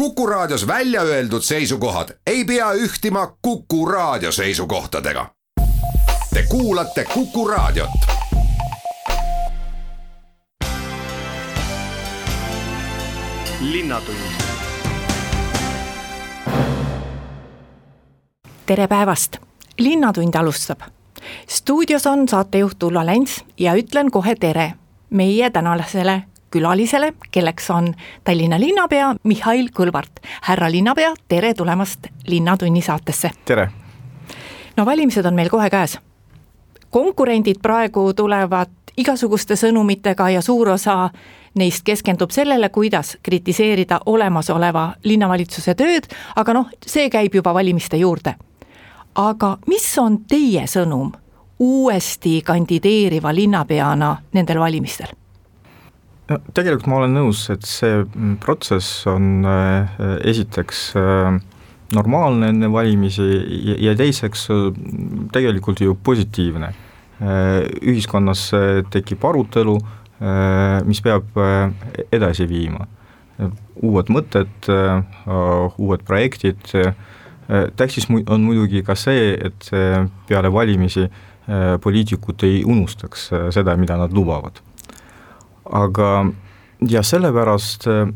Kuku Raadios välja öeldud seisukohad ei pea ühtima Kuku Raadio seisukohtadega. Te kuulate Kuku Raadiot. tere päevast, Linnatund alustab. stuudios on saatejuht Ulla Lents ja ütlen kohe tere meie tänasele külalisele, kelleks on Tallinna linnapea Mihhail Kõlvart. härra linnapea, tere tulemast Linnatunni saatesse. tere! no valimised on meil kohe käes. konkurendid praegu tulevad igasuguste sõnumitega ja suur osa neist keskendub sellele, kuidas kritiseerida olemasoleva linnavalitsuse tööd, aga noh, see käib juba valimiste juurde. aga mis on teie sõnum uuesti kandideeriva linnapeana nendel valimistel? No tegelikult ma olen nõus, et see mm, protsess on äh, esiteks äh, normaalne enne valimisi ja teiseks äh, tegelikult ju positiivne. ühiskonnas tekib arutelu, mis peab edasi viima. uued mõtted, uued projektid, tähtis on muidugi ka see, et peale valimisi poliitikud ei unustaks seda, mida nad lubavad aga ja sellepärast äh,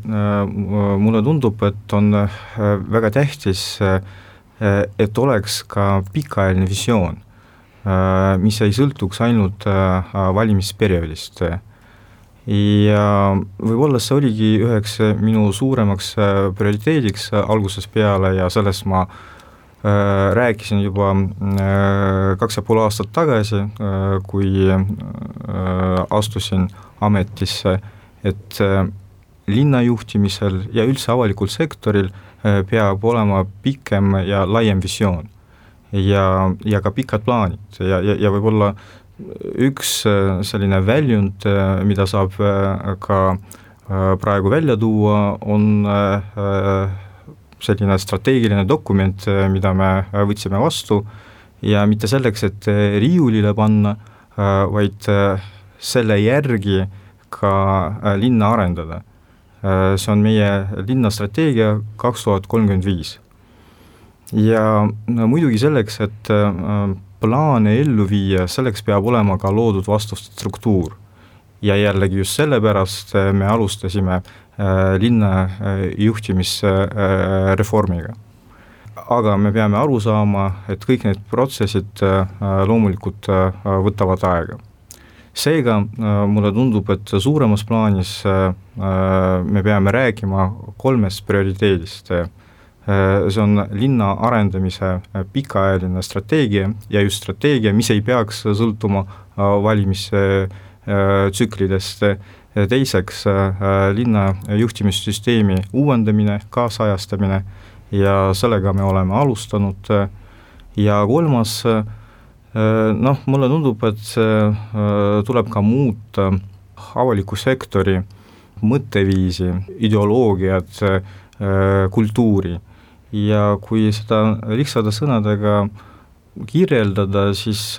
mulle tundub, et on äh, väga tähtis, äh, et oleks ka pikaajaline visioon, mis ei sõltuks ainult valimisperioodist. ja võib-olla see oligi üheks minu suuremaks prioriteediks algusest peale ja sellest ma rääkisin juba kaks ja pool aastat tagasi, kui astusin ametisse, et äh, linna juhtimisel ja üldse avalikul sektoril äh, peab olema pikem ja laiem visioon. ja, ja ka pikad plaanid ja, ja, ja võib-olla üks äh, selline väljund, mida saab ka praegu välja tuua, on selline strateegiline dokument, mida me võtsime vastu ja mitte selleks, et riiulile panna, vaid selle järgi ka äh, linna arendada. Äh, see on meie linnastrateegia kaks tuhat kolmkümmend viis. ja no muidugi selleks, et äh, plaane ellu viia, selleks peab olema ka loodud vastuste struktuur. ja jällegi just sellepärast me alustasime linna juhtimisreformiga aga me peame aru saama, et kõik need protsessid loomulikult võtavad aega. Seega äh, mulle tundub, et suuremas plaanis äh, äh, me peame rääkima kolmest prioriteedist. see on linna arendamise pikaajaline strateegia ja just strateegia, mis ei peaks sõltuma valimistsüklidest teiseks linna juhtimissüsteemi uuendamine, kaasajastamine ja sellega me oleme alustanud ja kolmas Äh, noh, mulle tundub, et äh, tuleb ka muuta avaliku sektori mõtteviisi, ideoloogiat, äh, kultuuri. ja kui seda lihtsate sõnadega kirjeldada, siis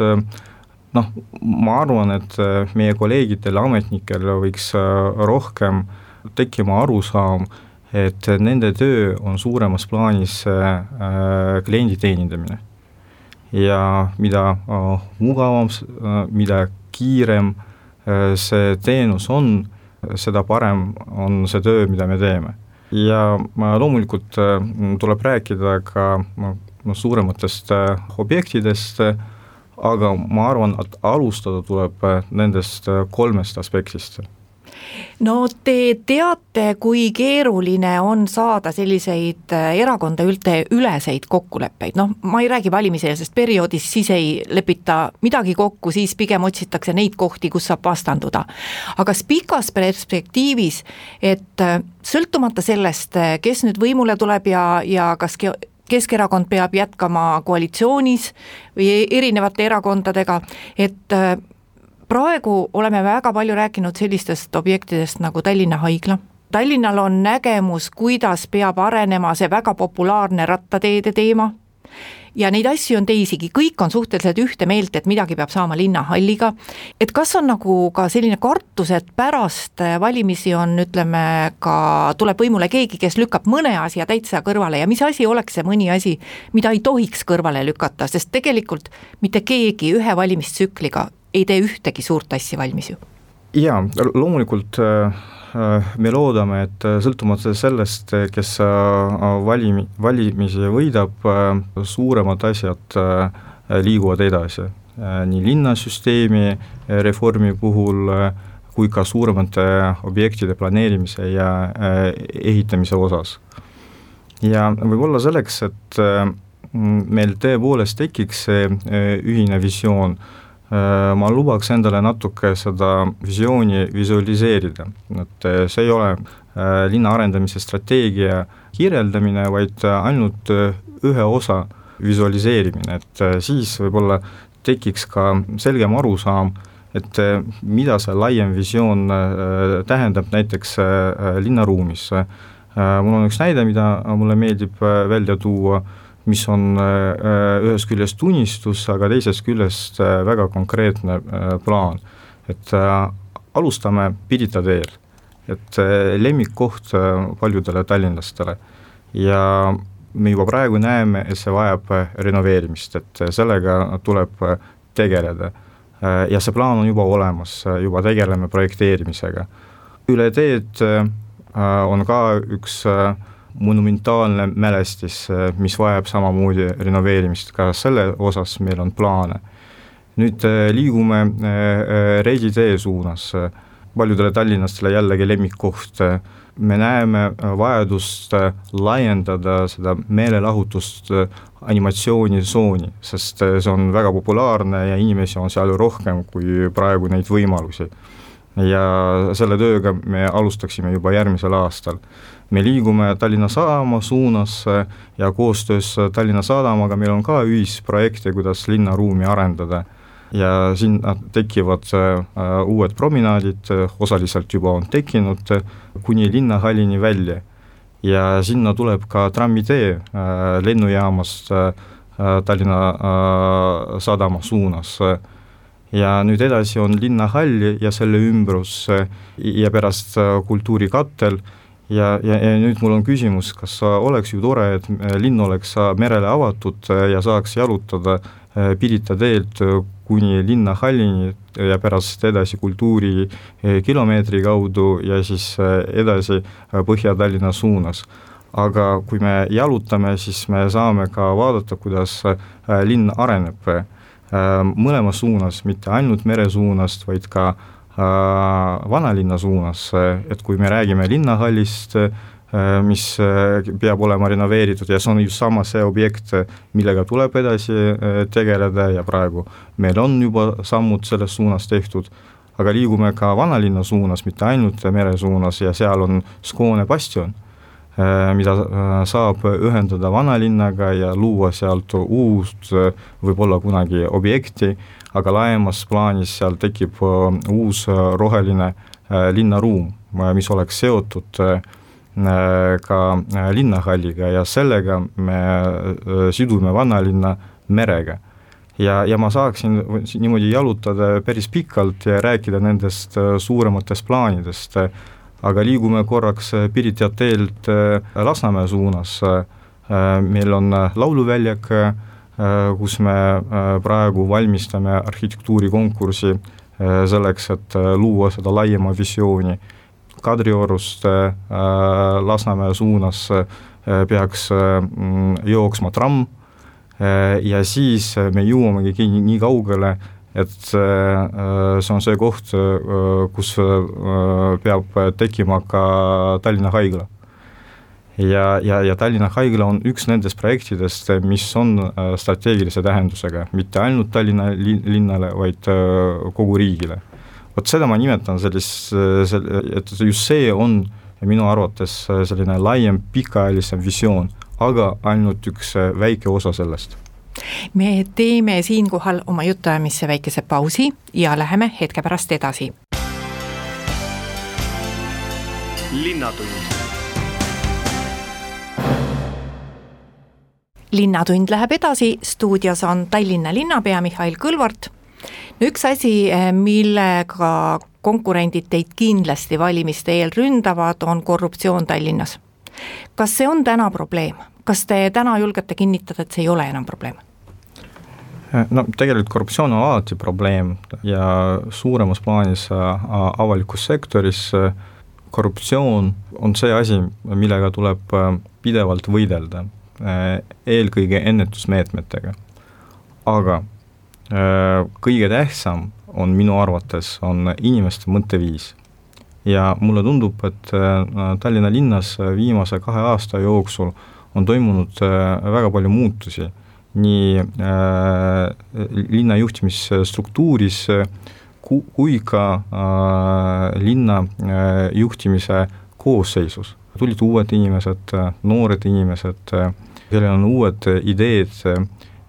noh, ma arvan, et meie kolleegidel, ametnikel võiks rohkem tekkima arusaam, et nende töö on suuremas plaanis kliendi teenindamine ja mida äh, mugavam, äh, mida kiirem äh, see teenus on, seda parem on see töö, mida me teeme. ja loomulikult tuleb rääkida ka noh, suurematest objektidest, aga ma arvan, et alustada tuleb nendest kolmest aspektist no te teate, kui keeruline on saada selliseid äh, erakonda üldse üleseid kokkuleppeid, noh, ma ei räägi valimiseelsest perioodist, siis ei lepita midagi kokku, siis pigem otsitakse neid kohti, kus saab vastanduda. aga pikas perspektiivis, et äh, sõltumata sellest, äh, kes nüüd võimule tuleb ja, ja kas Keskerakond peab jätkama koalitsioonis või erinevate erakondadega, et praegu oleme väga palju rääkinud sellistest objektidest nagu Tallinna Haigla, Tallinnal on nägemus, kuidas peab arenema see väga populaarne rattateede teema, ja neid asju on teisigi, kõik on suhteliselt ühte meelt, et midagi peab saama linnahalliga, et kas on nagu ka selline kartus, et pärast valimisi on, ütleme, ka tuleb võimule keegi, kes lükkab mõne asja täitsa kõrvale? Ja mis asi oleks see mõni asi, mida ei tohiks kõrvale lükata, sest tegelikult mitte keegi ühe valimistsükliga ei tee ühtegi suurt asja valmis ju. jaa, loomulikult äh Äh, me loodame, et äh, sõltumata sellest, äh, kes valimi-, valimisi võidab, suuremad asjad liiguvad edasi. nii linnasüsteemi reformi puhul kui ka suuremate objektide planeerimise ja ehitamise osas. ja võib-olla selleks, et meil tõepoolest tekiks see ühine visioon, Äh, ma lubaks endale natuke seda visiooni visualiseerida, et äh, see ei ole äh, linna arendamise strateegia kirjeldamine, vaid ainult ühe osa visualiseerimine, et siis võib-olla tekiks ka selgem arusaam, et mida see laiem visioon tähendab näiteks linnaruumis. mul on üks näide, mida mulle meeldib välja tuua mis on äh, äh, ühest küljest unistus, aga teisest küljest äh, väga konkreetne plaan. et alustame Pirita teel, et lemmikkoht paljudele tallinlastele ja me juba praegu näeme, et see vajab renoveerimist, et sellega tuleb tegeleda. ja see plaan on juba olemas, juba tegeleme projekteerimisega. üle teed on ka üks äh, monumentaalne mälestis, mis vajab samamoodi renoveerimist, ka selle osas meil on plaane. nüüd äh, liigume äh, Reidi tee suunas, paljudele tallinlastele jällegi lemmikkoht, me näeme vajadust laiendada seda meelelahutust animatsioonitsooni, sest see on väga populaarne ja inimesi on seal rohkem kui praegu neid võimalusi. ja selle tööga me alustaksime juba järgmisel aastal me liigume Tallinna Sadama suunas ja koostöös Tallinna Sadamaga meil on ka ühisprojekte, kuidas linnaruumi arendada. ja sinna tekivad äh, uued promenaadid, osaliselt juba on tekkinud, kuni linnahallini välja. ja sinna tuleb ka trammitee äh, lennujaamast äh, Tallinna Sadama suunas ja nüüd edasi on linnahall ja selle ümbrus ja pärast kultuurikattel ja, ja, ja nüüd mul on küsimus, kas oleks ju tore, et äh, linn oleks merele avatud äh, ja saaks jalutada äh, Pirita teelt kuni linnahallini ja pärast edasi kultuuri kilomeetri kaudu ja siis edasi Põhja-Tallinna suunas. aga kui me jalutame, siis me saame ka vaadata, kuidas linn areneb mõlemas suunas, mitte ainult mere suunast, vaid ka äh, Äh, vanalinna suunas, et kui me räägime linnahallist, äh, mis äh, peab olema renoveeritud ja see on just sama see objekt, millega tuleb edasi tegeleda ja praegu meil on juba sammud selles suunas tehtud, aga liigume ka vanalinna suunas, mitte ainult mere suunas ja seal on Skoone bastion, mida saab ühendada vanalinnaga ja luua sealt uut, võib-olla kunagi objekti, aga laiemas plaanis seal tekib äh, uus äh, roheline äh, linnaruum, mis oleks seotud ka linnahalliga ja sellega me sidume vanalinna merega. ja, ja ma saaksin niimoodi jalutada päris pikalt ja rääkida nendest suurematest plaanidest, aga liigume korraks Pirita teelt Lasnamäe suunas, meil on lauluväljak, kus me äh, praegu valmistame arhitektuurikonkursi äh, selleks, et luua seda laiema visiooni. Kadriorust Lasnamäe suunas peaks jooksma tramm ja siis me jõuamegi nii kaugele, et see on see koht, kus peab tekkima ka Tallinna haigla ja, ja, ja Tallinna Haigla on üks nendest projektidest, mis on äh, strateegilise tähendusega, mitte ainult Tallinna linnale, vaid äh, kogu riigile. vot seda ma nimetan sellist, et just see on minu arvates selline laiem pikaajalisem visioon, aga ainult üks väike osa sellest me teeme siinkohal oma jutuajamisse väikese pausi ja läheme hetke pärast edasi. linnatund linnatund läheb edasi, stuudios on Tallinna linnapea Mihhail Kõlvart. no üks asi, eh, millega konkurendid teid kindlasti valimiste eel ründavad, on korruptsioon Tallinnas. kas see on täna probleem, kas te täna julgete kinnitada, et see ei ole enam probleem? Eh, no tegelikult korruptsioon on alati probleem ja suuremas plaanis äh, avalikus sektoris äh, korruptsioon on see asi, millega tuleb äh, pidevalt võidelda, eelkõige ennetusmeetmetega. aga kõige tähtsam on minu arvates, on inimeste mõtteviis. ja mulle tundub, et Tallinna linnas viimase kahe aasta jooksul on toimunud väga palju muutusi nii äh, linna juhtimisstruktuuris ku, kui ka äh, linna äh, juhtimise koosseisus. tulid uued inimesed, noored inimesed, kellel on uued ideed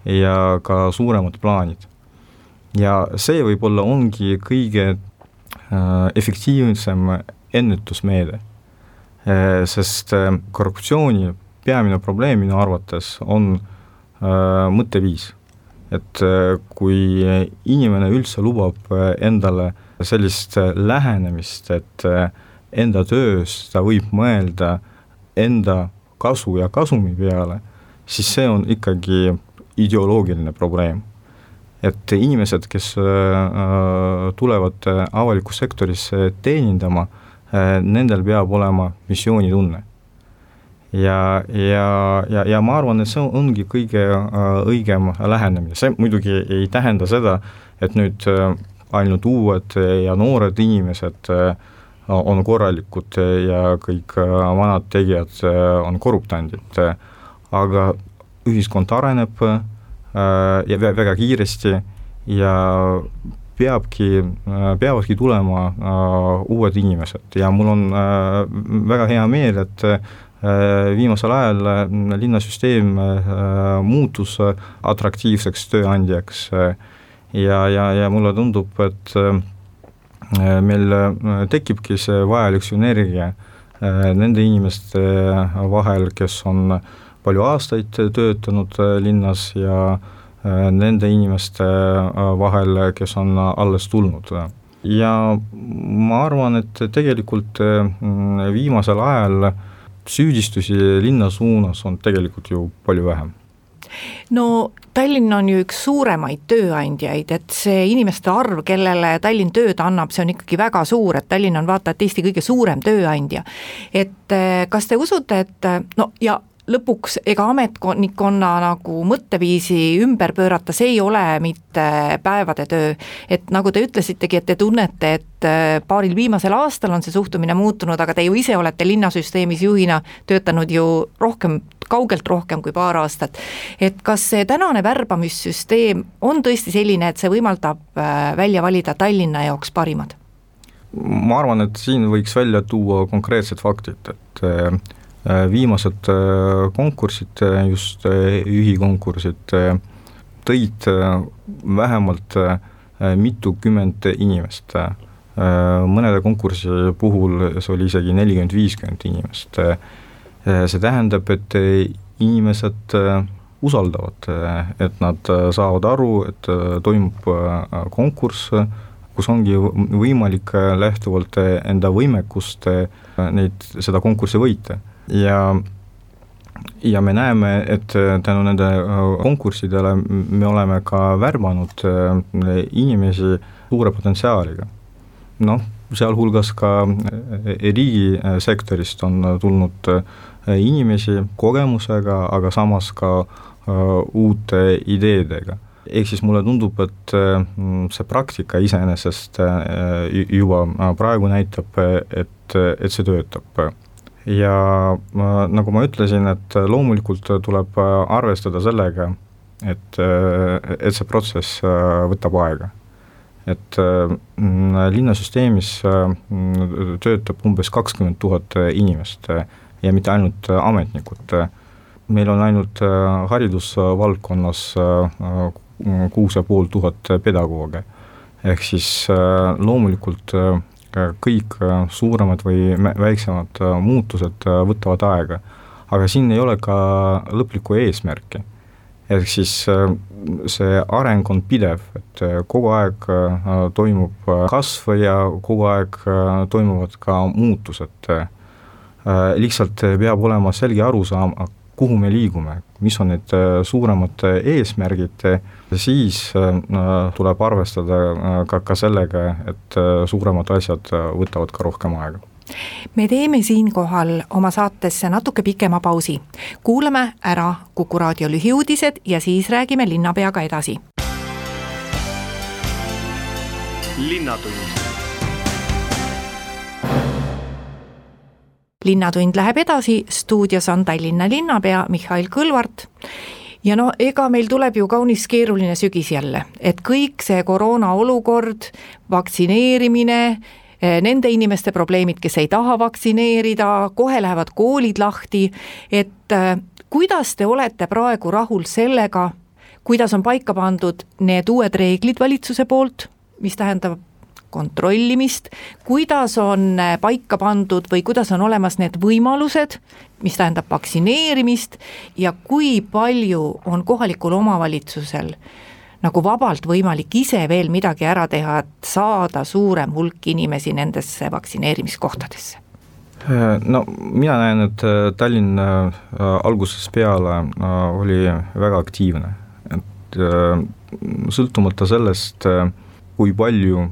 ja ka suuremad plaanid. ja see võib-olla ongi kõige äh, efektiivsem ennetusmeede, äh, sest äh, korruptsiooni peamine probleem minu arvates on mõtteviis. et kui inimene üldse lubab endale sellist lähenemist, et enda töös ta võib mõelda enda kasu ja kasumi peale, siis see on ikkagi ideoloogiline probleem. et inimesed, kes tulevad avalikku sektorisse teenindama, nendel peab olema missioonitunne ja, ja, ja, ja ma arvan, et see ongi kõige äh, õigem lähenemine, see muidugi ei tähenda seda, et nüüd äh, ainult uued ja noored inimesed äh, on korralikud ja kõik vanad tegijad on korruptandid, aga ühiskond areneb ja väga kiiresti ja peabki, peavadki tulema uued inimesed. Ja mul on väga hea meel, et Äh, viimasel ajal äh, linnasüsteem äh, muutus atraktiivseks tööandjaks. Ja, ja, ja mulle tundub, et meil tekibki see vajalik sünergia nende inimeste vahel, kes on palju aastaid töötanud linnas ja nende inimeste vahel, kes on alles tulnud. ja ma arvan, et tegelikult viimasel ajal äh, süüdistusi linna suunas on tegelikult ju palju vähem no Tallinn on ju üks suuremaid tööandjaid, et see inimeste arv, kellele Tallinn tööd annab, see on ikkagi väga suur, et Tallinn on vaata et Eesti kõige suurem tööandja. et kas te usute, et no ja lõpuks ega ametnikkonna nagu mõtteviisi ümber pöörata, see ei ole mitte päevade töö. et nagu te ütlesitegi, et te tunnete, et äh, paaril viimasel aastal on see suhtumine muutunud, aga te ju ise olete linnasüsteemis juhina töötanud ju rohkem, kaugelt rohkem kui paar aastat. et kas see tänane värbamissüsteem on tõesti selline, et see võimaldab äh, välja valida Tallinna jaoks parimad? ma arvan, et siin võiks välja tuua konkreetsed faktid, et Äh, viimased äh, konkursid, äh, just ühikonkursid, tõid vähemalt mitukümmend inimest. mõnede konkursi puhul see oli isegi nelikümmend, viiskümmend inimest. see tähendab, et inimesed usaldavad, et nad saavad aru, et toimub konkurss, kus ongi võimalik lähtuvalt enda võimekust neid, seda konkurssi võita ja ja me näeme, et äh, tänu nende äh, konkurssidele me oleme ka värbanud äh, inimesi suure potentsiaaliga. noh, sealhulgas ka riigisektorist on tulnud inimesi kogemusega, aga samas ka uute ideedega. ehk siis mulle tundub, et see praktika iseenesest juba praegu näitab, et, et see töötab ja nagu ma ütlesin, et loomulikult tuleb arvestada sellega, et, et see protsess võtab aega. et linnasüsteemis töötab umbes kakskümmend tuhat inimest ja mitte ainult ametnikud, meil on ainult haridusvaldkonnas kuus ja pool tuhat pedagooge, ehk siis loomulikult kõik äh, suuremad või väiksemad äh, muutused äh, võtavad aega. aga siin ei ole ka lõplikku eesmärki, ehk siis see areng on pidev, et kogu aeg toimub kasv ja kogu aeg toimuvad ka muutused. lihtsalt peab olema selge arusaam, kuhu me liigume, mis on need suuremad eesmärgid, siis tuleb arvestada ka, ka sellega, et suuremad asjad võtavad ka rohkem aega me teeme siinkohal oma saatesse natuke pikema pausi. kuulame ära Kuku raadio lühiuudised ja siis räägime linnapeaga edasi. linnatund. linnatund läheb edasi, stuudios on Tallinna linnapea Mihhail Kõlvart ja no ega meil tuleb ju kaunis keeruline sügis jälle, et kõik see koroona olukord, vaktsineerimine Eh, nende inimeste probleemid, kes ei taha vaktsineerida, kohe lähevad koolid lahti, et eh, kuidas te olete praegu rahul sellega, kuidas on paika pandud need uued reeglid valitsuse poolt, mis tähendab kontrollimist, kuidas on eh, paika pandud või kuidas on olemas need võimalused, mis tähendab vaktsineerimist ja kui palju on kohalikul omavalitsusel nagu vabalt võimalik ise veel midagi ära teha, et saada suurem hulk inimesi nendesse vaktsineerimiskohtadesse? no mina näen, et äh, Tallinn äh, algusest peale äh, oli väga aktiivne, et sõltumata sellest, kui palju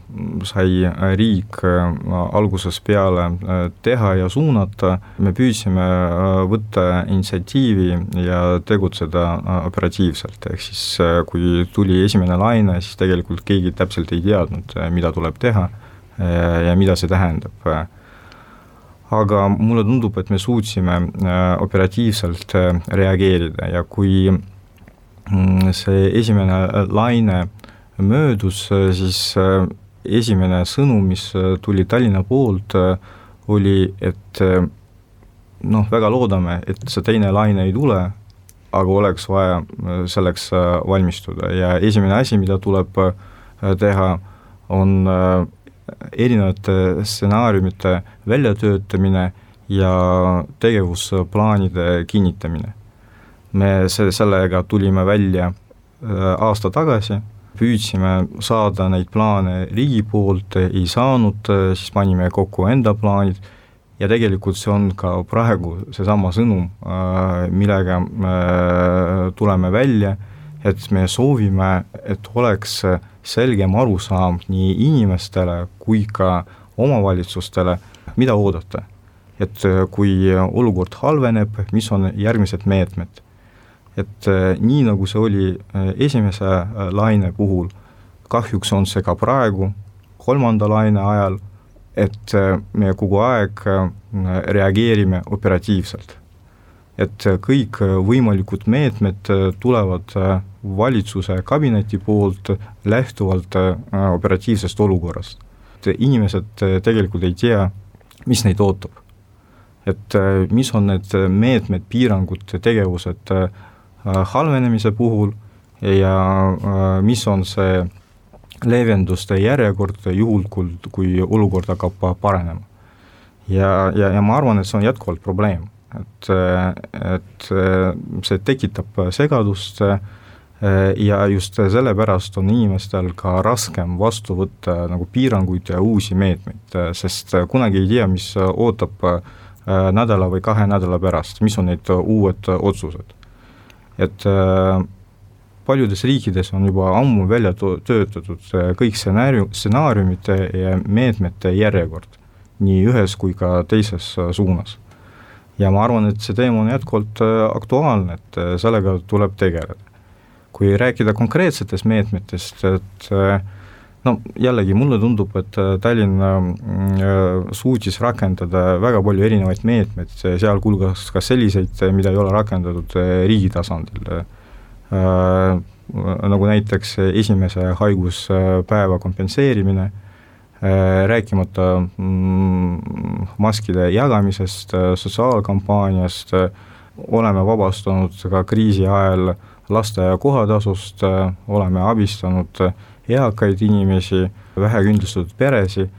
sai riik äh, algusest peale äh, teha ja suunata, me püüdsime äh, võtta initsiatiivi ja tegutseda operatiivselt, ehk siis kui tuli esimene laine, siis tegelikult keegi täpselt ei teadnud, mida tuleb teha ja mida see tähendab. Aga mulle tundub, et me suutsime operatiivselt reageerida. Ja kui mm, see esimene laine möödus, siis äh, esimene sõnum, mis äh, tuli Tallinna poolt, äh, oli, et noh, väga loodame, et see teine laine ei tule, aga oleks vaja selleks valmistuda ja esimene asi, mida tuleb teha, on erinevate stsenaariumite väljatöötamine ja tegevusplaanide kinnitamine. me se-, sellega tulime välja aasta tagasi püüdsime saada neid plaane riigi poolt, ei saanud, siis panime kokku enda plaanid ja tegelikult see on ka praegu seesama sõnum, millega me tuleme välja, et me soovime, et oleks selgem arusaam nii inimestele kui ka omavalitsustele, mida oodata. et kui olukord halveneb, mis on järgmised meetmed et äh, nii, nagu see oli äh, esimese äh, laine puhul, kahjuks on see ka praegu, kolmanda laine ajal, et me kogu aeg reageerime operatiivselt. et kõik võimalikud meetmed tulevad valitsuse kabineti poolt lähtuvalt operatiivsest olukorrast. inimesed tegelikult ei tea, mis neid ootab. et mis on need meetmed, piirangud, tegevused, halvenemise puhul ja äh, mis on see leevenduste järjekord juhul, kui, olukord hakkab paranema. ja, ja, ja ma arvan, et see on jätkuvalt probleem, et, et see tekitab segadust ja just sellepärast on inimestel ka raskem vastu võtta nagu piiranguid ja uusi meetmeid, sest kunagi ei tea, mis ootab nädala või kahe nädala pärast, mis on need uued otsused et äh, paljudes riikides on juba ammu välja töötatud äh, kõik stsenaarium, stsenaariumite ja meetmete järjekord, nii ühes kui ka teises äh, suunas. ja ma arvan, et see teema on jätkuvalt aktuaalne, et sellega tuleb tegeleda. kui rääkida konkreetsetest meetmetest, et no jällegi, mulle tundub, et Tallinn suutis rakendada väga palju erinevaid meetmeid, sealhulgas ka selliseid, mida ei ole rakendatud riigi tasandil. nagu näiteks esimese haiguspäeva kompenseerimine, rääkimata mm, maskide jagamisest, sotsiaalkampaaniast, oleme vabastanud ka kriisi ajal lasteaia kohatasust, oleme abistanud eakaid inimesi, vähekindlustatud peresid.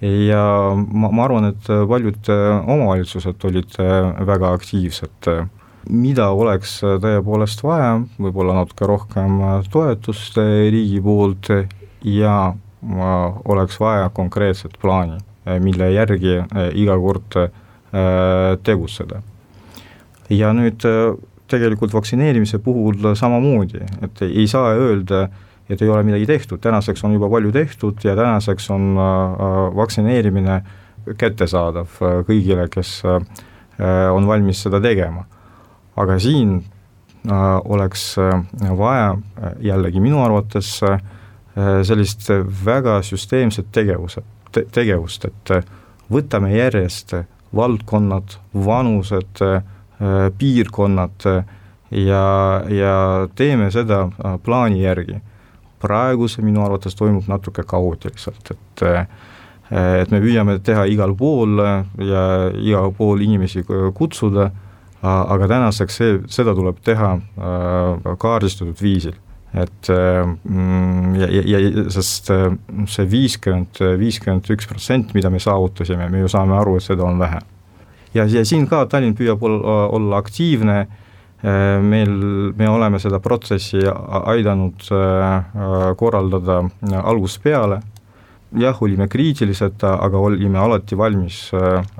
Ja ma, ma arvan, et paljud omavalitsused olid väga aktiivsed. Mida oleks tõepoolest vaja, võib-olla natuke rohkem toetust riigi poolt. Ja oleks vaja konkreetset plaani, mille järgi iga kord tegutseda. ja nüüd tegelikult vaktsineerimise puhul samamoodi, et ei saa öelda, et ei ole midagi tehtud, tänaseks on juba palju tehtud ja tänaseks on vaktsineerimine kättesaadav kõigile, kes on valmis seda tegema aga siin äh, oleks äh, vaja äh, jällegi minu arvates sellist väga süsteemset tegevuse, tegevust, et võtame järjest valdkonnad, vanused, piirkonnad ja, ja teeme seda plaani järgi. Praegu see minu arvates toimub natuke kaootiliselt, et et me püüame teha igal pool ja igal pool inimesi kutsuda aga tänaseks see, seda tuleb teha äh, kaardistatud viisil, et mm, ja, ja, ja sest see viiskümmend, viiskümmend üks protsenti, mida me saavutasime, me ju saame aru, et seda on vähe. ja, ja siin ka Tallinn püüab olla, olla aktiivne, meil, me oleme seda protsessi aidanud korraldada algusest peale, jah, olime kriitilised, aga olime alati valmis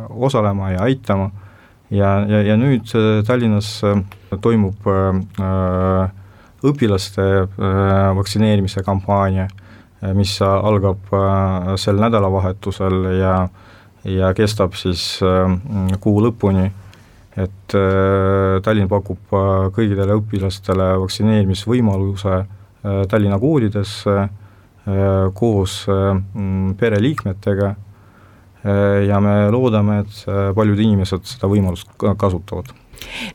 osalema ja aitama. Ja, ja, ja nüüd äh, Tallinnas äh, toimub äh, õpilaste vaktsineerimise kampaania, mis algab sel nädalavahetusel ja, ja kestab siis kuu lõpuni, et Tallinn pakub kõigile õpilastele vaktsineerimisvõimaluse Tallinna koolides koos pereliikmetega Äh, ja me loodame, et äh, paljud inimesed seda võimalust kasutavad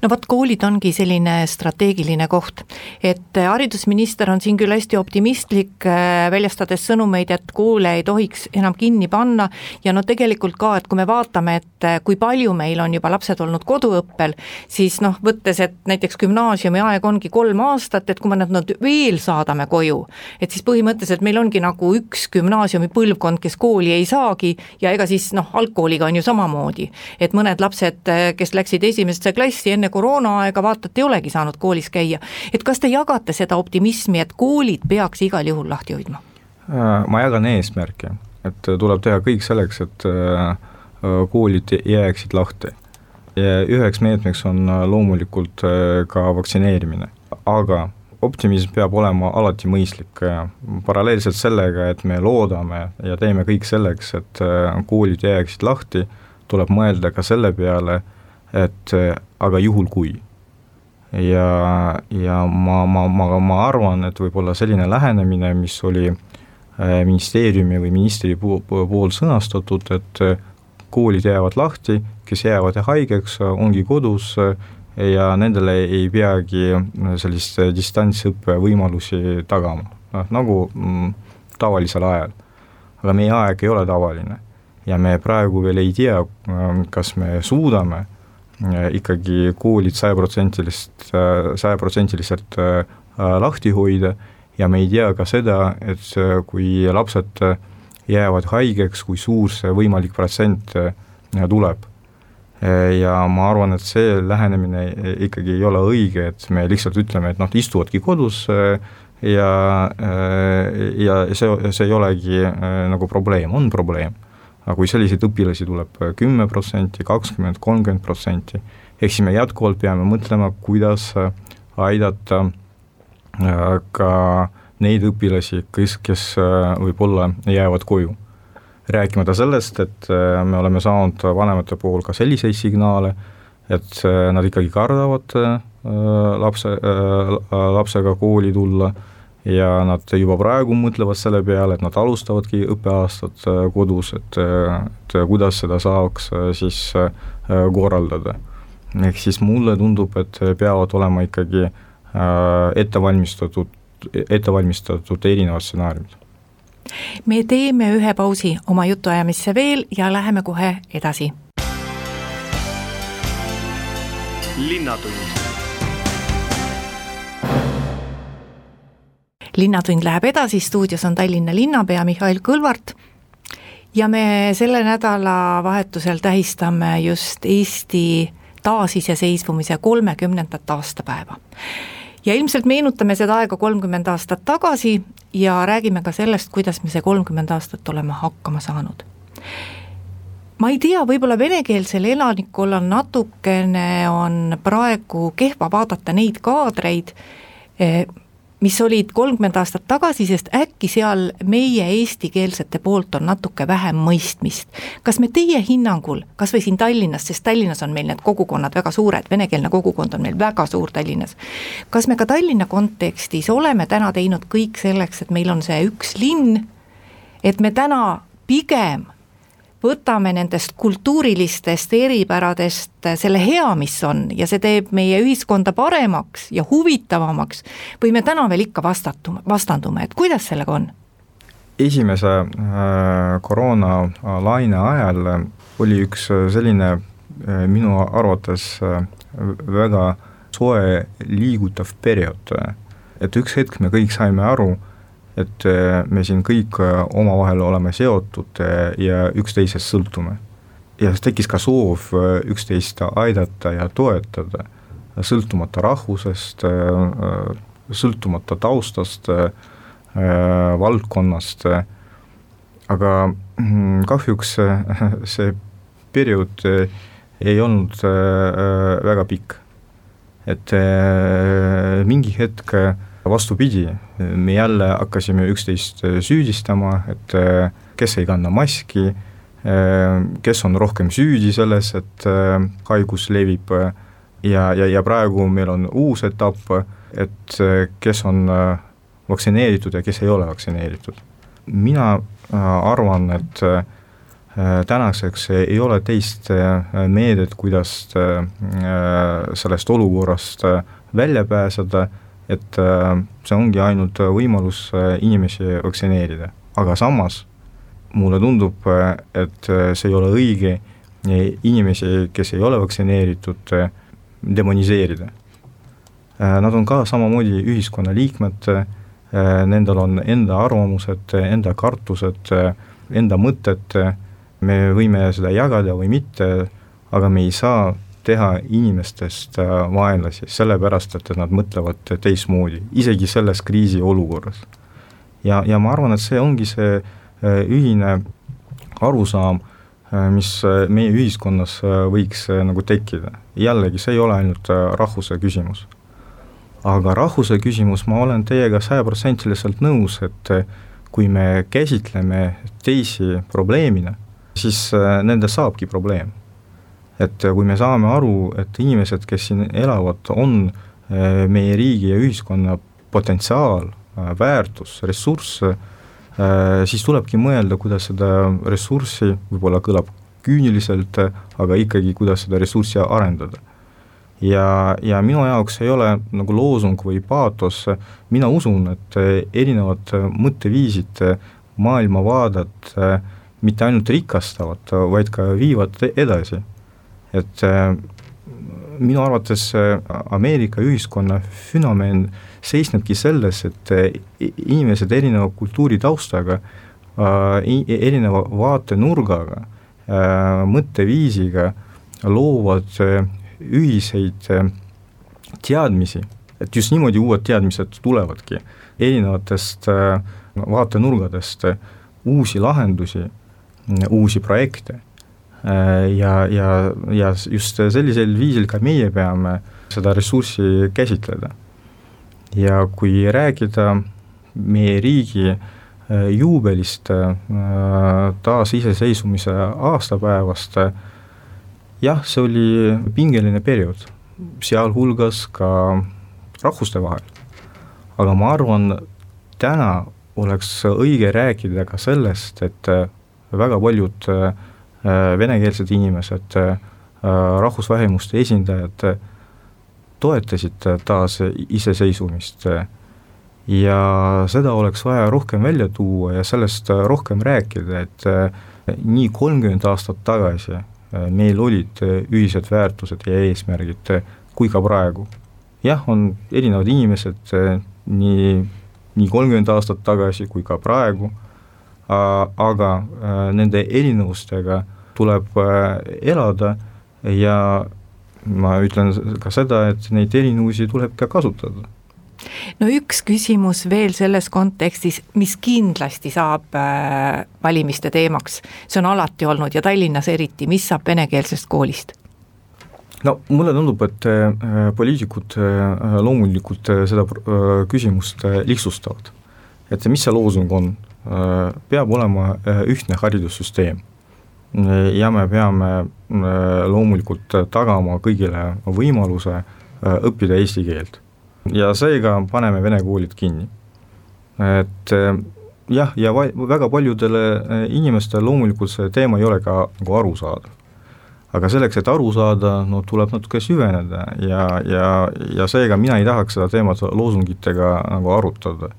no vot, koolid ongi selline strateegiline koht, et haridusminister on siin küll hästi optimistlik, äh, väljastades sõnumeid, et koole ei tohiks enam kinni panna. Ja no tegelikult ka, et kui me vaatame, et äh, kui palju meil on juba lapsed olnud koduõppel, siis noh, võttes, et näiteks gümnaasiumi aeg ongi kolm aastat, et kui me nad, nad veel saadame koju, et siis põhimõtteliselt meil ongi nagu üks gümnaasiumi põlvkond, kes kooli ei saagi. Ja ega siis noh, algkooliga on ju samamoodi, et mõned lapsed, äh, kes läksid esimesse klassi, klassi enne koroonaaega vaata, et ei olegi saanud koolis käia. et kas te jagate seda optimismi, et koolid peaks igal juhul lahti hoidma? Äh, ma jagan eesmärki, et tuleb teha kõik selleks, et äh, koolid jääksid lahti. üheks meetmeks on äh, loomulikult ka vaktsineerimine, aga optimism peab olema alati mõistlik, paralleelselt sellega, et me loodame ja teeme kõik selleks, et koolid jääksid lahti, tuleb mõelda ka selle peale, et aga juhul kui. ja, ja ma, ma, ma, ma arvan, et võib-olla selline lähenemine, mis oli äh, ministeeriumi või ministri pool, sõnastatud, et äh, koolid jäävad lahti, kes jäävad haigeks, ongi kodus äh, ja nendele ei peagi sellist distantsõppe võimalusi tagama, noh nagu mm, tavalisel ajal. aga meie aeg ei ole tavaline ja me praegu veel ei tea, kas me suudame Äh, ikkagi koolid sajaprotsendilist, äh, sajaprotsendiliselt äh, lahti hoida ja me ei tea ka seda, et kui lapsed jäävad haigeks, kui suur see võimalik protsent tuleb. ja ma arvan, et see lähenemine ikkagi ei ole õige, et me lihtsalt ütleme, et noh, istuvadki kodus ja, ja see, see ei olegi nagu probleem, on probleem aga kui selliseid õpilasi tuleb kümme protsenti, kakskümmend, kolmkümmend protsenti, ehk siis me jätkuvalt peame mõtlema, kuidas aidata äh, ka neid õpilasi, kes, kes äh, võib-olla jäävad koju. rääkimata sellest, et äh, me oleme saanud vanemate puhul ka selliseid signaale, et nad ikkagi kardavad lapse, lapsega kooli tulla ja nad juba praegu mõtlevad selle peale, et nad alustavadki õppeaastat äh, kodus, et, äh, et kuidas seda saaks äh, siis korraldada. ehk siis mulle tundub, et peavad olema ikkagi ettevalmistatud, ettevalmistatud erinevad stsenaariumid. me teeme ühe pausi oma jutuajamisse veel ja läheme kohe edasi. linnatund linnatund läheb edasi, stuudios on Tallinna linnapea Mihhail Kõlvart ja me selle nädalavahetusel tähistame just Eesti taasiseseisvumise kolmekümnendat aastapäeva. ja ilmselt meenutame seda aega kolmkümmend aastat tagasi ja räägime ka sellest, kuidas me see kolmkümmend aastat oleme hakkama saanud ma ei tea, võib-olla venekeelsel elanikkonnal natukene on praegu kehva vaadata neid kaadreid, eh, mis olid kolmkümmend aastat tagasi, sest äkki seal meie eestikeelsete poolt on natuke vähem mõistmist. kas me teie hinnangul, kas või siin Tallinnas, sest Tallinnas on meil need kogukonnad väga suured, venekeelne kogukond on meil väga suur Tallinnas, kas me ka Tallinna kontekstis oleme täna teinud kõik selleks, et meil on see üks linn, et me täna pigem võtame nendest kultuurilistest eripäradest selle hea, mis on ja see teeb meie ühiskonda paremaks ja huvitavamaks või me täna veel ikka vastatume, vastandume, et kuidas sellega on? esimese äh, koroonalaine ajal oli üks selline äh, minu arvates äh, väga soe liigutav periood, et üks hetk me kõik saime aru, et äh, me siin kõik äh, omavahel oleme seotud äh, ja üksteisest sõltume. ja tekkis ka soov üksteist aidata ja toetada, sõltumata rahvusest, sõltumata taustast, valdkonnast, aga mm, kahjuks see periood ei olnud väga pikk. et mingi hetk vastupidi, me jälle hakkasime üksteist äh, süüdistama, et äh, kes ei kanna maski, äh, kes on rohkem süüdi selles, et haigus levib ja, ja, ja praegu meil on uus etapp, et kes on vaktsineeritud ja kes ei ole vaktsineeritud. mina arvan, et tänaseks ei ole teist meedet, kuidas sellest olukorrast välja pääseda et äh, see ongi ainult võimalus äh, inimesi vaktsineerida, aga samas mulle tundub, äh, et see ei ole õige inimesi, kes ei ole vaktsineeritud, demoniseerida. Nad on ka samamoodi ühiskonna liikmed, nendel on enda arvamused, enda kartused, enda mõtted, me võime seda jagada või mitte, aga me ei saa teha inimestest äh, vaenlasi, sellepärast et nad mõtlevad teistmoodi, isegi selles kriisiolukorras. ja, ja ma arvan, et see ongi see äh, ühine arusaam, äh, mis meie ühiskonnas võiks nagu tekkida. jällegi, see ei ole ainult rahvuse küsimus. aga rahvuse küsimus, ma olen teiega sajaprotsendiliselt nõus, et kui me käsitleme teisi probleemina, siis nende saabki probleem et kui me saame aru, et inimesed, kes siin elavad, on eh, meie riigi ja ühiskonna potentsiaal, eh, väärtus, ressurss, siis tulebki mõelda, kuidas seda ressurssi, võib-olla kõlab küüniliselt, aga ikkagi, kuidas seda ressurssi arendada. ja, ja minu jaoks ei ole nagu loosung või paatos, mina usun, et erinevad mõtteviisid, maailmavaadet mitte ainult rikastavad, vaid ka viivad edasi et äh, minu arvates äh, Ameerika ühiskonna fenomen seisnebki selles, et äh, inimesed erineva kultuuritaustaga, erineva vaatenurgaga, mõtteviisiga loovad ühiseid teadmisi, et just niimoodi uued teadmised tulevadki, erinevatest vaatenurgadest uusi lahendusi, uusi projekte ja, ja, ja just sellisel viisil ka meie peame seda ressurssi käsitleda. ja kui rääkida meie riigi äh, juubelist, äh, taasiseseisvumise aastapäevast, jah, see oli pingeline periood, sealhulgas ka rahvuste vahel. aga ma arvan, täna oleks õige rääkida ka sellest, et väga paljud äh, Äh, venekeelsed inimesed, äh, rahvusvähemuste esindajad toetasid taas iseseisvumist ja seda oleks vaja rohkem välja tuua ja sellest rohkem rääkida, et äh, nii kolmkümmend aastat tagasi meil olid ühised väärtused ja eesmärgid kui ka praegu. jah, on erinevad inimesed nii, nii kolmkümmend aastat tagasi kui ka praegu aga nende erinevustega tuleb elada ja ma ütlen ka seda, et neid erinevusi tuleb ka kasutada no üks küsimus veel selles kontekstis, mis kindlasti saab äh, valimiste teemaks, see on alati olnud ja Tallinnas eriti, mis saab venekeelsest koolist? no mulle tundub, et äh, poliitikud äh, loomulikult äh, seda äh, küsimust äh, lihtsustavad. et mis see loosung on äh,, peab olema äh, ühtne haridussüsteem ja me peame loomulikult tagama kõigile võimaluse õppida eesti keelt. ja seega paneme vene koolid kinni. et jah, ja väga paljudele inimestele loomulikult see teema ei ole ka nagu arusaadav. aga selleks, et aru saada, no tuleb natuke süveneda ja, ja, ja seega mina ei tahaks seda teemat loosungitega nagu arutada.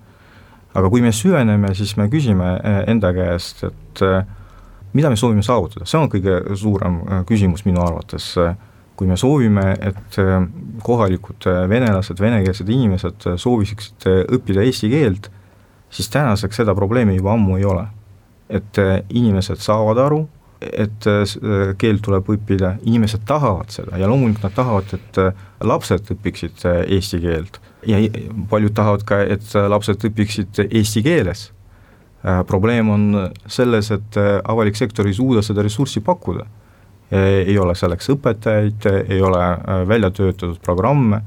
Aga kui me süveneme, siis me küsime enda käest, et äh, mida me soovime saavutada, see on kõige suurem äh, küsimus minu arvates. kui me soovime, et kohalikud venelased, venekeelsed inimesed sooviksid õppida eesti keelt, siis tänaseks seda probleemi juba ammu ei ole. et inimesed saavad aru, et keelt tuleb õppida, inimesed tahavad seda ja loomulikult nad tahavad, et lapsed õpiksid eesti keelt ja paljud tahavad ka, et lapsed õpiksid eesti keeles Äh, probleem on selles, et äh, avalik sektor ei suuda seda ressurssi pakkuda. Äh, ei ole selleks õpetajaid, ei ole välja töötatud programme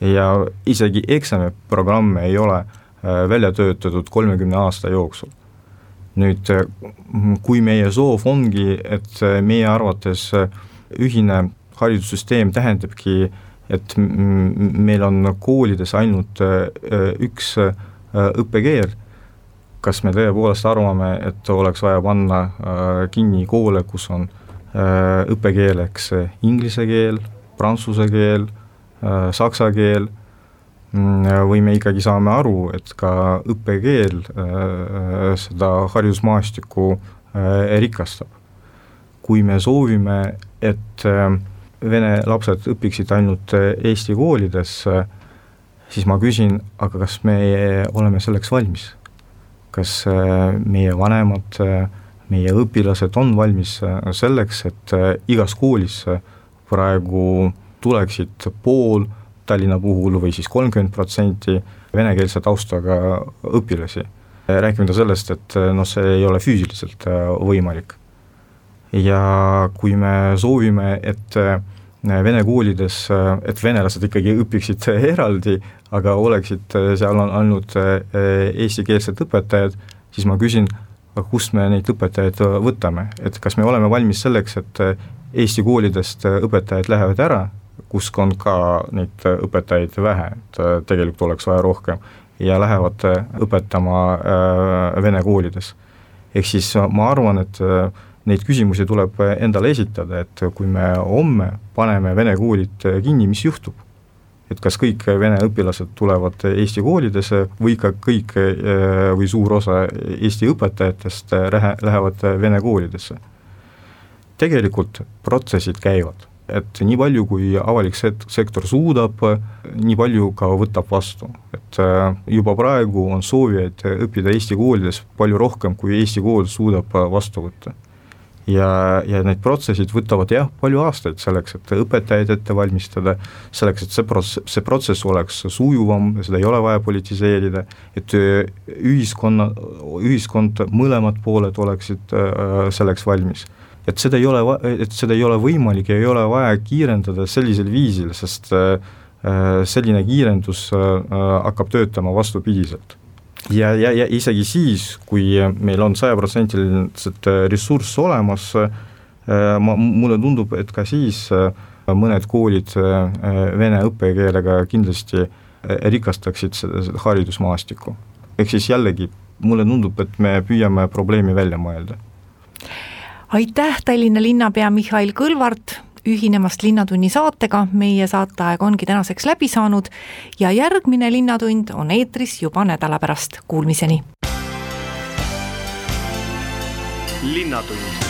ja isegi eksamiprogramme ei ole välja töötatud kolmekümne aasta jooksul. nüüd, kui meie soov ongi, et meie arvates ühine haridussüsteem tähendabki, et meil on koolides ainult üks õppekeel kas me tõepoolest arvame, et oleks vaja panna äh, kinni koole, kus on äh, õppekeeleks inglise keel, prantsuse keel, äh, saksa keel, mm, või me ikkagi saame aru, et ka õppekeel seda haridusmaastikku rikastab. kui me soovime, et vene lapsed õpiksid ainult Eesti koolides, siis ma küsin, aga kas me oleme selleks valmis kas äh, meie vanemad, meie õpilased on valmis selleks, et igas koolis praegu tuleksid pool Tallinna puhul või siis kolmkümmend protsenti venekeelse taustaga õpilasi. rääkimata sellest, et noh, see ei ole füüsiliselt võimalik. Ja kui me soovime, et vene koolides, et venelased ikkagi õpiksid eraldi, aga oleksid seal ainult eestikeelsed õpetajad, siis ma küsin, kust me neid õpetajaid võtame, et kas me oleme valmis selleks, et Eesti koolidest õpetajad lähevad ära, kus on ka neid õpetajaid vähe, et tegelikult oleks vaja rohkem, ja lähevad õpetama vene koolides. ehk siis ma arvan, et äh, neid küsimusi tuleb endale esitada, et kui me homme paneme vene koolid kinni, mis juhtub? et kas kõik vene õpilased tulevad Eesti koolidesse või ka kõik või suur osa Eesti õpetajatest lähe, lähevad vene koolidesse. tegelikult protsessid käivad, et nii palju, kui avalik sektor suudab, nii palju ka võtab vastu, et juba praegu on soovijaid õppida Eesti koolides palju rohkem, kui Eesti kool suudab vastu võtta ja, ja need protsessid võtavad jah, palju aastaid selleks, et õpetajaid ette valmistada, selleks, et see prots-, see protsess oleks sujuvam, seda ei ole vaja politiseerida, et ühiskonna, ühiskond, mõlemad pooled oleksid äh, selleks valmis. Et seda ei ole, et seda ei ole võimalik ja ei ole vaja kiirendada sellisel viisil, sest äh, äh selline kiirendus äh, hakkab töötama vastupidiselt ja, ja, ja isegi siis, kui meil on sajaprotsendiliselt ressurss olemas, äh, ma, mulle tundub, et ka siis äh, mõned koolid äh, vene õppekeelega kindlasti rikastaksid seda haridusmaastikku. ehk siis jällegi, mulle tundub, et me püüame probleemi välja mõelda. aitäh, Tallinna linnapea Mihhail Kõlvart ühinemast Linnatunni saatega, meie saateaeg ongi tänaseks läbi saanud ja järgmine Linnatund on eetris juba nädala pärast, kuulmiseni. linnatund